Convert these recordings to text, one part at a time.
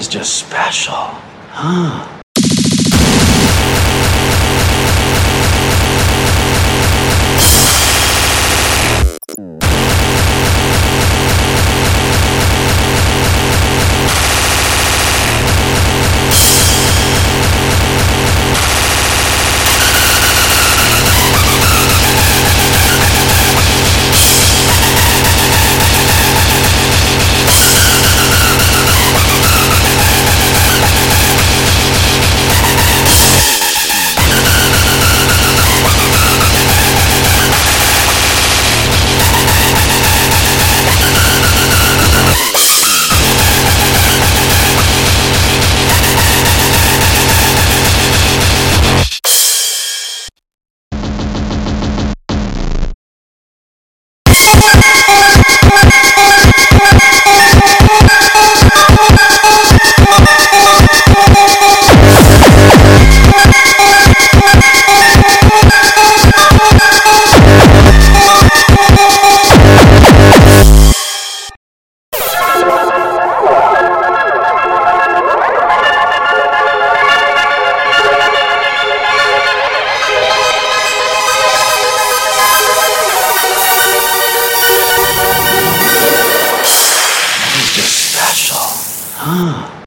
is just special. Huh? 啊。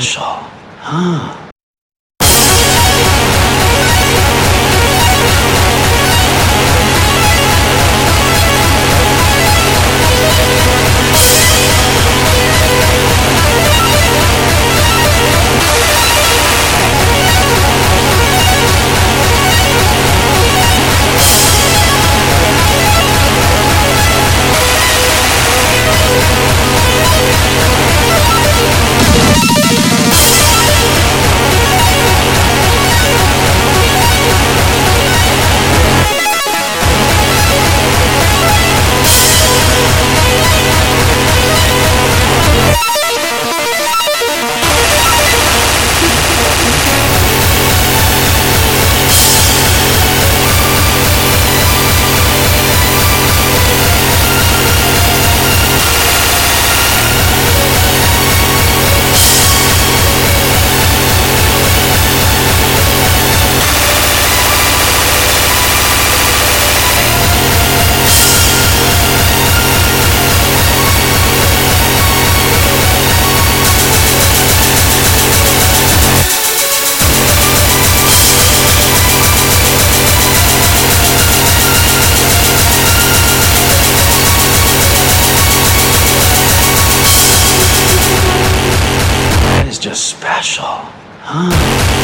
手，啊，special.